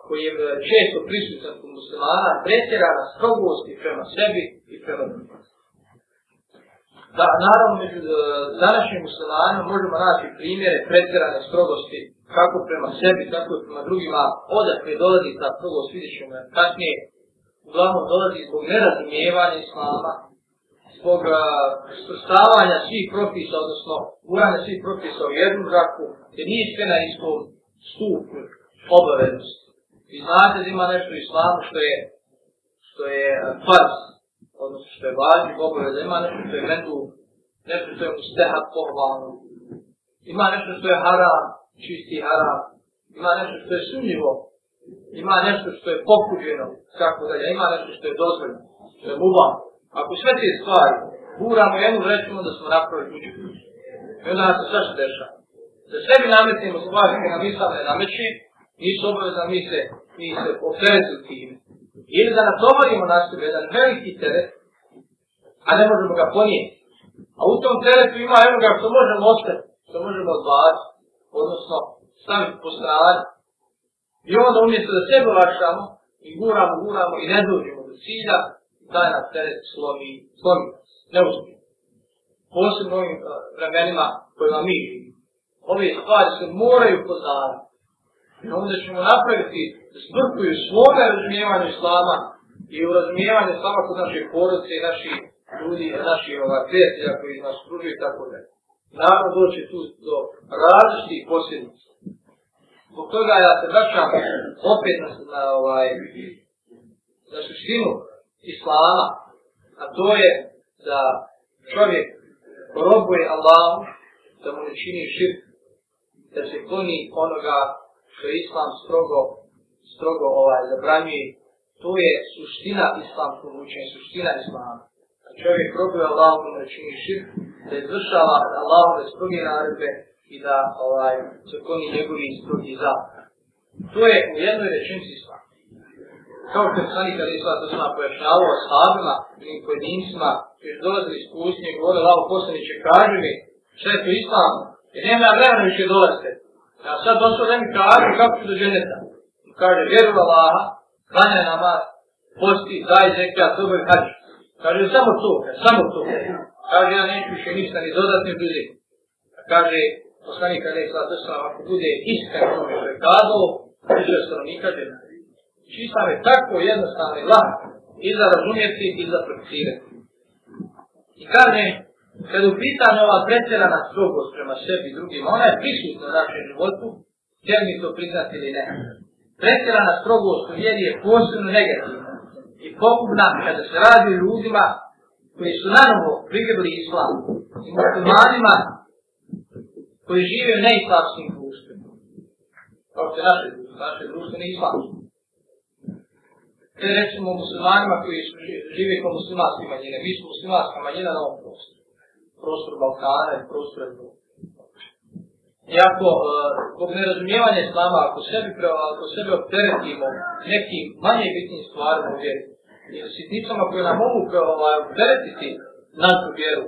koji je eh, često prisutan kod muslimana, pretirana strogost i prema sebi i prema ljudi da naravno među e, današnjim muslimanima možemo naći primjere pretjerane strogosti kako prema sebi, tako i prema drugima, odakle dolazi ta strogost, vidjet ćemo je kasnije, uglavnom dolazi zbog nerazumijevanja islama, zbog e, stavanja svih propisa, odnosno guranja svih propisa u jednu žaku, jer nije sve na istom stupu obaveznosti. Vi znate da ima nešto u islamu što je, što je e, farz, odnosno što je važni pobore, da ima nešto što je vredu, nešto što je mustehat pohvalno, ima nešto što je haram, čisti haram, ima nešto što je sumnjivo, ima nešto što je pokuđeno, tako da ima nešto što je dozvoljno, što je mubano. Ako sve te stvari guramo jednu, rećemo da smo napravili tuđi ključ. I onda se sve što dešava. Za sebi nametimo stvari koje nam islame nameći, nisu obavezan, mi se, mi se opretili time ili da natovarimo na sebe jedan veliki teret, a ne možemo ga ponijeti. A u tom teretu ima jednoga što možemo ostati, što možemo odbaciti, odnosno staviti po strani. I onda umjesto da sebe vašamo, i guramo, guramo i ne dođemo do cilja, taj nas teret slomi, slomi nas, ne uspije. Posebno ovim eh, vremenima kojima mi živimo. Ove stvari se moraju poznavati. I onda ćemo napraviti smrtu i svome razumijevanju slama i u razumijevanju slama kod naše porodce i naši ljudi, naši ova, prijatelja koji nas kružuju i tako da. Naravno doći tu do različitih posljednica. Zbog toga ja se vraćam opet na, na ovaj, na suštinu islama, a to je da čovjek robuje Allahom, da mu ne čini širk, da se kloni onoga što islam strogo, strogo ovaj, zabranjuje, to je suština islamskog učenja, suština islama. Da čovjek robuje Allahom na računi širk, da izvršava Allahom da stroge naredbe i da ovaj, zakoni njegovi strogi za. To je u jednoj rečenci islam. Kao što je sani kada islam to sam pojašnjavao o sahabima i pojedincima, koji su dolazili iz kusnje i govorili, lao poslaniće, kaži mi, šta je to islam? Jer nema vremena više dolazite. Ja sad došao da mi kažu kako ću do dženeta. Kaže, vjeru Allaha, klanja namaz, posti, daj zekija, tobe i hađu. Kaže, samo to, samo to. Kaže, ja neću više ništa, ni dodatni bude. A kaže, poslanik Ali Isla Tosla, ako bude iskan što mi je kazao, više ostalo nikad je nadi. Čista me tako jednostavno i lahko, i za razumjeti, i za prakcirati. I kaže, Kad u pitanju ova pretjerana strogost prema sebi i drugim, ona je prisutna u našem životu, jer mi to priznati ili ne. Pretjerana strogost u vjeri je posebno negativna i pogubna kada se radi ljudima koji su naravno prigrebili islam i muslimanima koji žive u neislavskim društvima. Kao se naše, naše društvo neislavsko. Te recimo muslimanima koji žive kao muslimanske manjine, mi smo muslimanska manjina na ovom prostoru prostor Balkana i prostor Evropa. I ako, e, zbog nerazumijevanja islama, ako sebi, ako sebi opteretimo nekim manje bitnim stvarima u vjeru, ili sitnicama koje nam mogu ovaj, opteretiti našu vjeru,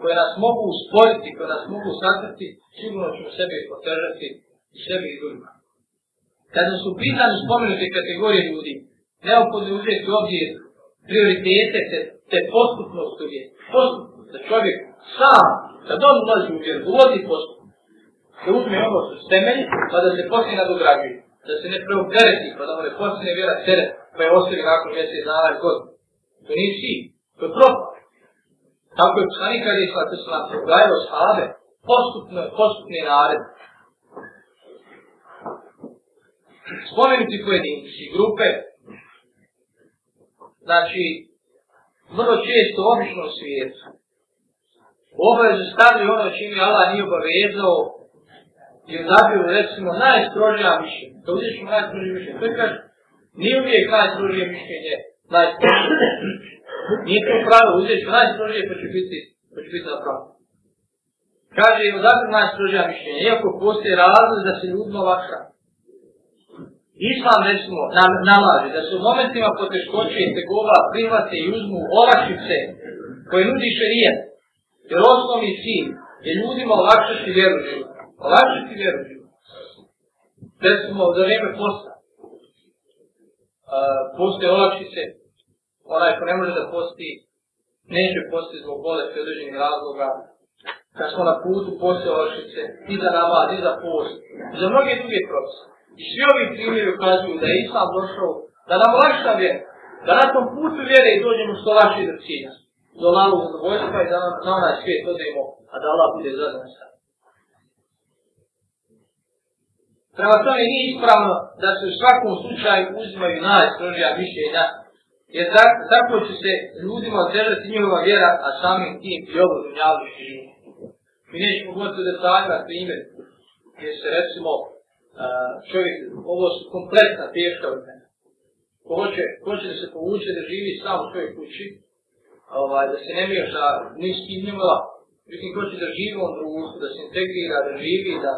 koje nas mogu usporiti, koje nas mogu satrati, sigurno ćemo sebi otežati i sebi i ljudima. Kada su pitanu spomenute kategorije ljudi, neophodno uzeti u obzir prioritete te, te postupnost ljudi, postupnost da čovjek sam, kad on ulazi u vjeru, uvodi postup, da uzme ono što stemelji, pa da se poslije nadograđuje, da se ne preobereti, pa da mora poslije vjera sere, pa je ostavi nakon mjesec dana i godin. To nije si, to je propao. Tako je psani kad je sada se nam progajao sahabe, postupno je postupni nared. Spomenuti pojedinci, grupe, znači, vrlo često, obično svijetu, obavezu stavljaju ono čim je Allah nije obavezao i zabiju recimo najstrožija mišljenja. Da uzeti ćemo najstrožije mišljenje. To je kaže, nije uvijek najstrožije mišljenje, najstrožije mišljenje. Nije to pravo, uzeti ćemo najstrožije pa će biti, pa će biti na pravo. Kaže, ima zabiju najstrožija mišljenja, iako postoje razlog da se ljudno vaša. Islam, recimo, nalaže da su u momentima poteškoće i tegova prihvate i uzmu olakšice koje nudi šerijet. Jer osnovni cilj je ljudima olakšati vjeru život. Olakšati vjeru život. Da smo za vrijeme posta. A, poste olakši se. Onaj ko ne može da posti, neće posti zbog bolesti određenih razloga. Kad smo na putu, poste olakši se. I za namaz, i za post. I za mnoge druge procese. I svi ovi primjeri ukazuju da je Islam došao da nam olakša vjeru. Da na tom putu vjere i dođemo što lakše do cilja do Allahovog zadovoljstva i da na, na onaj svijet odemo, a da Allah bude zadovoljno sa. Prema tome nije ispravno da se u svakom slučaju uzimaju najstrožija mišljenja, jer tako, tako će se ljudima odrežati njihova vjera, a samim tim i ovo dunjavu živu. Mi nećemo gotovo da sajma primjer, jer se recimo čovjek, ovo su kompletna teška vremena. Ko hoće, ko hoće da se povuče da živi samo u svojoj kući, ovaj, da se ne miša, niski njimla. Mislim, ko će da živi u društvu, da se integrira, da živi, da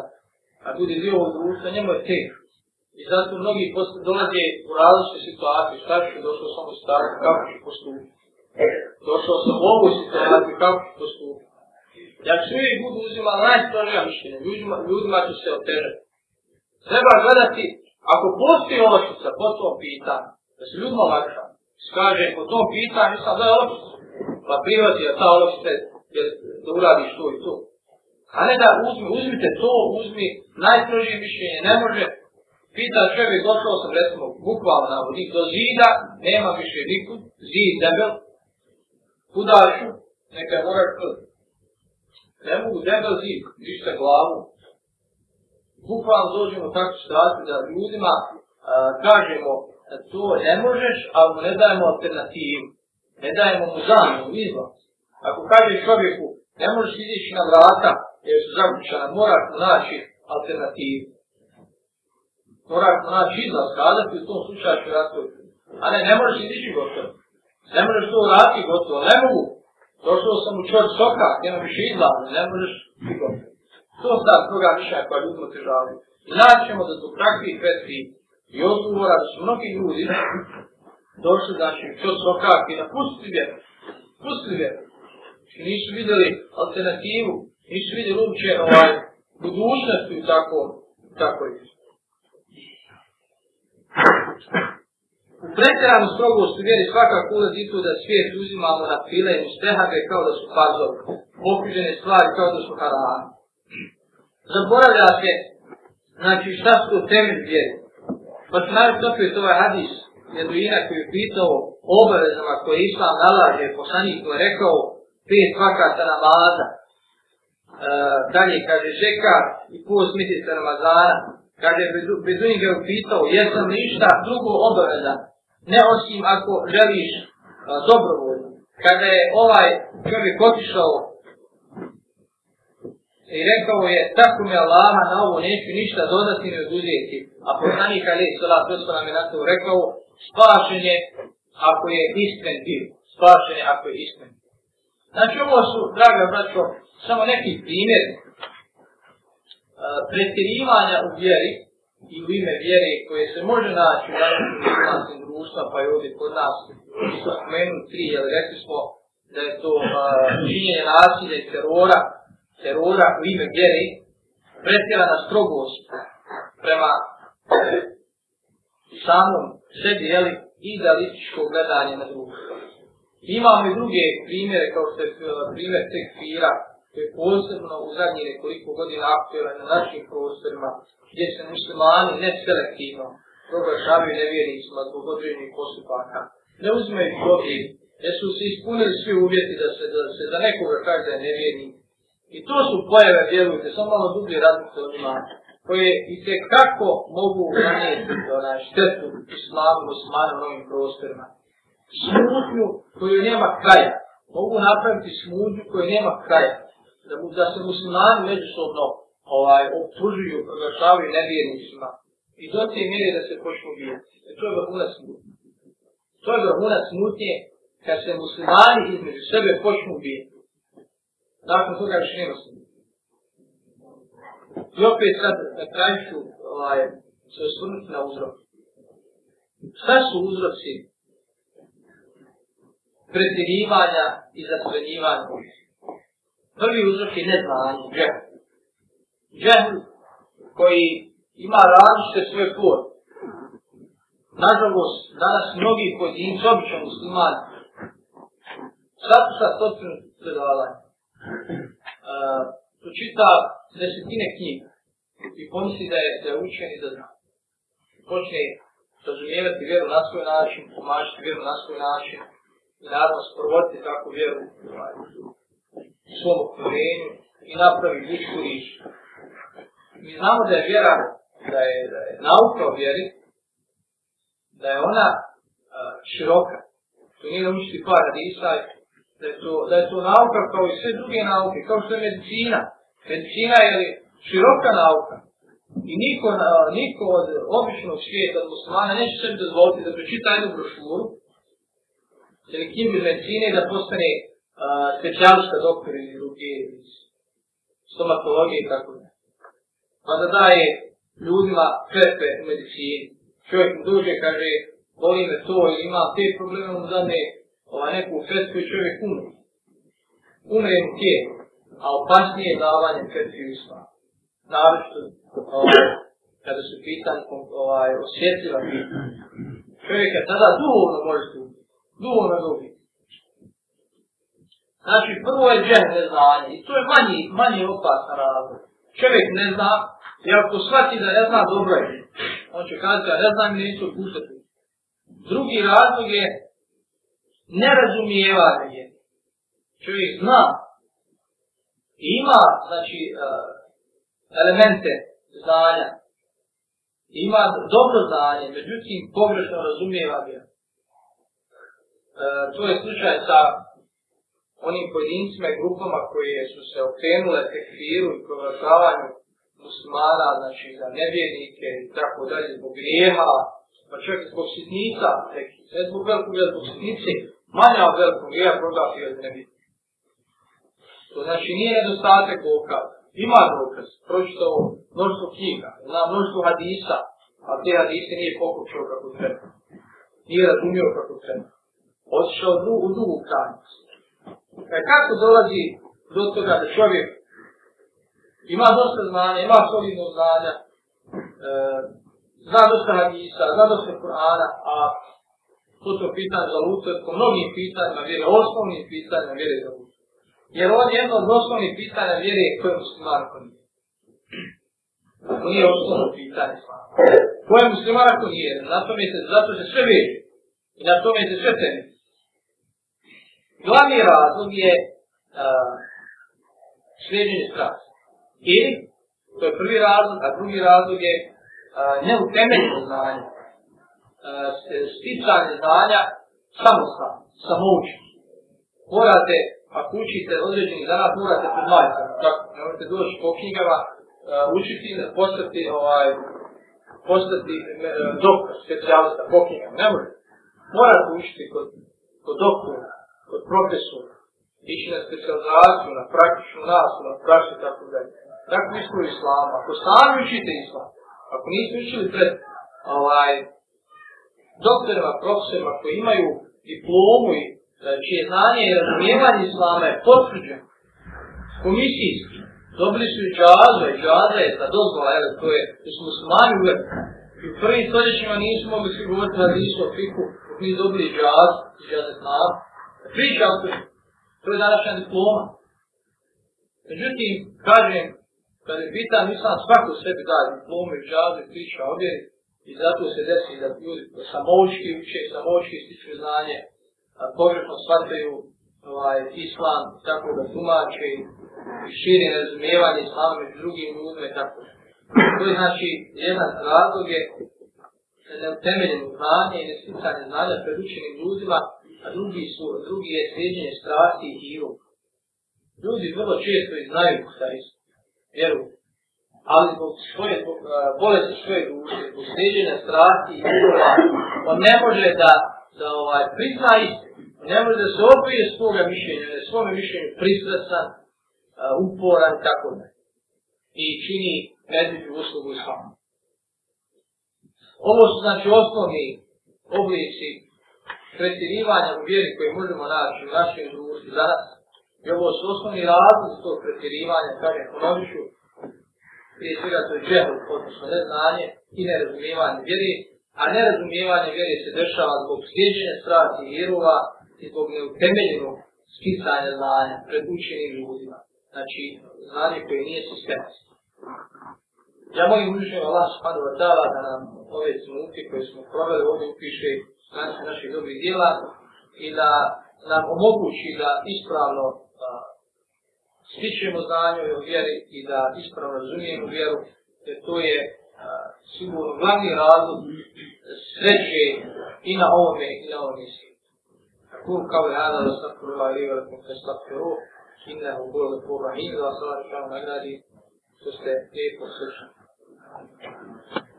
a bude dio u društvu, njemu je tek. I zato mnogi posle dolaze u različite situacije, šta ću došao sam u stavu, kako ću postupiti. Došao sam u ovoj situaciji, kako ću postupiti. Ja ću uvijek budu uzimati najstrožija mišljenja, ljudima, ljudima ću se otežati. Treba gledati, ako postoji ovočica po tom pitanju, da se ljudima lakša, skaže po tom pitanju, sam da je ovočica pa prihvati da ta ono što je, da uradiš to i to. A ne da uzmi, uzmite to, uzmi najstrožije mišljenje, ne može. Pita čovjek, došao sam, recimo, bukvalno na vodik, do zida, nema više nikud, zid debel, udaršu, neka moraš prvi. Ne mogu debel zid, ništa glavu. Bukvalno dođemo tako situaciju da ljudima a, kažemo, to ne možeš, ali ne dajemo alternativu ne dajemo mu zanju, izlaz. Ako kaže čovjeku, ne možeš izići na vrata, jer su zaključana, mora naći alternativu. Mora naći izlaz, kazati u tom slučaju ću rastoviti. A ne, ne možeš izići gotovo. Ne možeš to vrati gotovo, ne mogu. Došao sam u čvrt soka, nema više izlaz, ne možeš i To je ta druga miša koja ljudno te žali. Znaćemo da su takvi petri i odgovora da su mnogi ljudi došli, znači, što su okakvi, napustili vjeru, pustili vjeru. Znači, nisu vidjeli alternativu, nisu vidjeli uopće ovaj, budućnost u tako, tako je. U pretjeranu strogost vjeri svakako ulazi i to da svijet uzimamo na file i ustehage kao da su pazove, pokužene stvari kao da su karavane. Zaboravlja se, znači, šta su to temelj vjeri. Pa ću najbolj stopio to ovaj hadis, Jeduina koji je pitao obavezama koje Islam nalaže, poslanik koji je rekao pet vakata namaza. E, dalje kaže Žeka i post mjeseca Ramazana. Kaže Bedunin ga je upitao jesam li išta drugo obaveza, ne osim ako želiš a, e, dobrovoljno. Kada je ovaj čovjek otišao i rekao je, tako mi Allaha na ovo neću ništa dodati ni oduzeti. A poslanik Ali Sala Tosko nam je na to rekao, spašen je ako je iskren bio. Spašen je ako je iskren bio. Znači ovo su, draga braćo, samo neki primjer e, pretirivanja u vjeri i u ime vjere koje se može naći u današnjim društva, pa i ovdje kod nas, isto spomenuti, jer rekli smo da je to a, e, činjenje nasilja i terora, terora u ime vjeri, pretjerana strogost prema samom sebi, jeli, idealističko gledanje na drugu. Imamo i druge primjere, kao što je e, primjer tekfira, koji je posebno u zadnje nekoliko godina aktualan na našim prostorima, gdje se muslimani neselektivno proglašavaju nevjernicima zbog određenih postupaka. Ne uzmeju dobi, jer su se ispunili svi uvjeti da se da, se da nekoga kaže da je nevjernik, I to su pojave, vjerujte, samo malo dublje razlike od njima, koje i se kako mogu nanijeti do na štetu i slavu Osmanu na ovim prostorima. Smutnju koju nema kraja. Mogu napraviti smutnju koju nema kraja. Da, da se muslimani međusobno ovaj, obtužuju, proglašavaju nevjernicima. I do te mjere da se počnu ubijati. E to je vrhunac smutnje. To je vrhunac smutnje kad se muslimani između sebe počnu ubijati nakon toga još nema sumnje. I opet sad na kraju ću ovaj, se osvrnuti na uzrok. Šta su uzroci pretirivanja i zatvrenjivanja? Prvi uzrok je neznanje, džehl. Džehl koji ima različite svoje forme. Nažalost, danas mnogi pojedinci, običan musliman, sad su sad potpuno predavljanje pročita uh, desetine knjiga i pomisli da je, da je učen i da zna. Počne razumijevati vjeru na svoj način, pomažiti vjeru na svoj način i naravno sprovoditi takvu vjeru ovaj, u svom okvirenju i napravi ljudsku ličku. Mi znamo da je vjera, da je, da je nauka o vjeri, da je ona uh, široka. To nije naučiti par radisa, da je to, da je to nauka kao i sve druge nauke, kao što je medicina. Medicina je li široka nauka. I niko, na, niko od običnog svijeta, od muslimana, neće sebi dozvoliti da pročita jednu brošuru, da je kim iz medicine da postane specijalista doktor ili ruke iz stomatologije i tako da. Pa da daje ljudima krepe u medicini. Čovjek mu duže kaže, boli me to, ima te probleme, on mu da ne ova neku fresku i čovjek umri. Umre u tije, a opasnije je davanje fresku i usma. Naravno što, ovaj, kada su pitan, ovaj, osjetljiva pitanja. Čovjek je tada duhovno može se ubiti. Duhovno ga ubiti. Znači, prvo je džeh neznanje i to je manji, manji opasna razlog. Čovjek ne zna, i ako shvati da ne zna, dobro je. On će kazati, ja ne znam i neću opuštati. Drugi razlog je, nerazumijevanje. Čovjek zna i ima, znači, e, elemente znanja. Ima dobro znanje, međutim, pogrešno razumijevanje. E, to je slučaj sa onim pojedincima i grupama koje su se okrenule tekfiru i provršavanju muslimana, znači za nevjernike i tako dalje, zbog grijeha, pa čovjek zbog sitnica, sve zbog velikog gleda, zbog sitnice, manja od velikom, je prodati od nebi. To znači nije nedostatak oka, ima dokaz, pročito ovo, mnoštvo knjiga, zna mnoštvo hadisa, a te hadise nije pokučio kako treba, nije razumio kako treba. Osišao dru, u drugu kranicu. E kako dolazi do toga da čovjek ima dosta znanja, ima solidno znanja, e, zna dosta hadisa, zna dosta Kur'ana, a ko to pitanje za lutu, po mnogim pitanjima vjere, osnovnim pitanjima vjere za lutu. Jer on je jedno od osnovnih pitanja vjere koje muslimar ako nije. Ako nije osnovno pitanje svana. Koje muslimar ako nije, na to mi se, zato se sve vjeri. I na to mi se sve temi. Glavni razlog je uh, sljeđenje strasa. I, to je prvi razlog, a drugi razlog je uh, neutemeljno znanje e, sticanje znanja samostalno, samoučno. Morate, ako učite određeni zanat, morate pred majicama, tako, ne morate doći po knjigama, e, učiti, postati, ovaj, postati e, doktor, specijalista po knjigama, ne morate. Morate učiti kod, kod doktora, kod profesora, ići na specializaciju, na praktičnu nastavu, na praktičnu tako dalje. Tako isto u islamu. Ako sami učite islam, ako niste učili pred ovaj, doktorima, profesorima koji imaju diplomu i čije znanje i razumijevanje islama je potvrđeno komisijski, dobili su i džazo, i džaza je ta dozvola, evo, to je, to smo se manju uvjeti. U prvim stoljećima nismo mogli svi govoriti na Isu o Fiku, dok nije dobili džaz, i džaz je znao. Priča o tome, to je današnja diploma. Međutim, kažem, kada je bitan, mislim, svako sebi daje diplomu i džazu i priča objeriti, I zato se desi da ljudi samovički uče, samovički stiču znanje, pogrešno shvataju ovaj, islam, tako da tumače i širi razumijevanje islama među drugim ljudima i tako To je znači jedan razlog je neutemeljeno znanje i nesticanje znanja pred učenim ljudima, a drugi su, drugi je sređenje strasti i hiru. Ljudi vrlo često i znaju šta je vjeru, ali zbog svoje e, bolesti, svoje duše, usneđene strasti i ljubove, on ne može da, da ovaj, prizna istinu, ne može da se opije s toga mišljenja, ne svome mišljenju prisresa, e, upora i tako ne. I čini medvjeđu uslugu i svama. Ovo su znači osnovni oblici pretjerivanja u vjeri koje možemo naći u našoj društvu za nas. I ovo su osnovni razlog tog pretjerivanja, kažem, ponovit ću, prije svega to je džehl, odnosno neznanje i nerazumijevanje vjeri, a nerazumijevanje vjeri se dešava zbog sljeđenja strati i vjerova i zbog neutemeljenog skisanja znanja pred učenim ljudima. Znači, znanje koje nije sistematsko. Ja mojim učinima Allah subhanahu wa ta'ala da nam ove smuke koje smo proveli ovdje upiše stranice naših dobrih djela i da nam omogući da ispravno uh, stičemo znanju o vjeri i da ispravno razumijemo vjeru, jer to je a, sigurno glavni razlog sreće i na ovome i na ovom islu. Kul kao je Adal, Sarkurva, Iver, Kofestat, Peru, Inna, Ugole, Pura, Inna, Sarkurva, Nagradi, što ste lijepo slušali.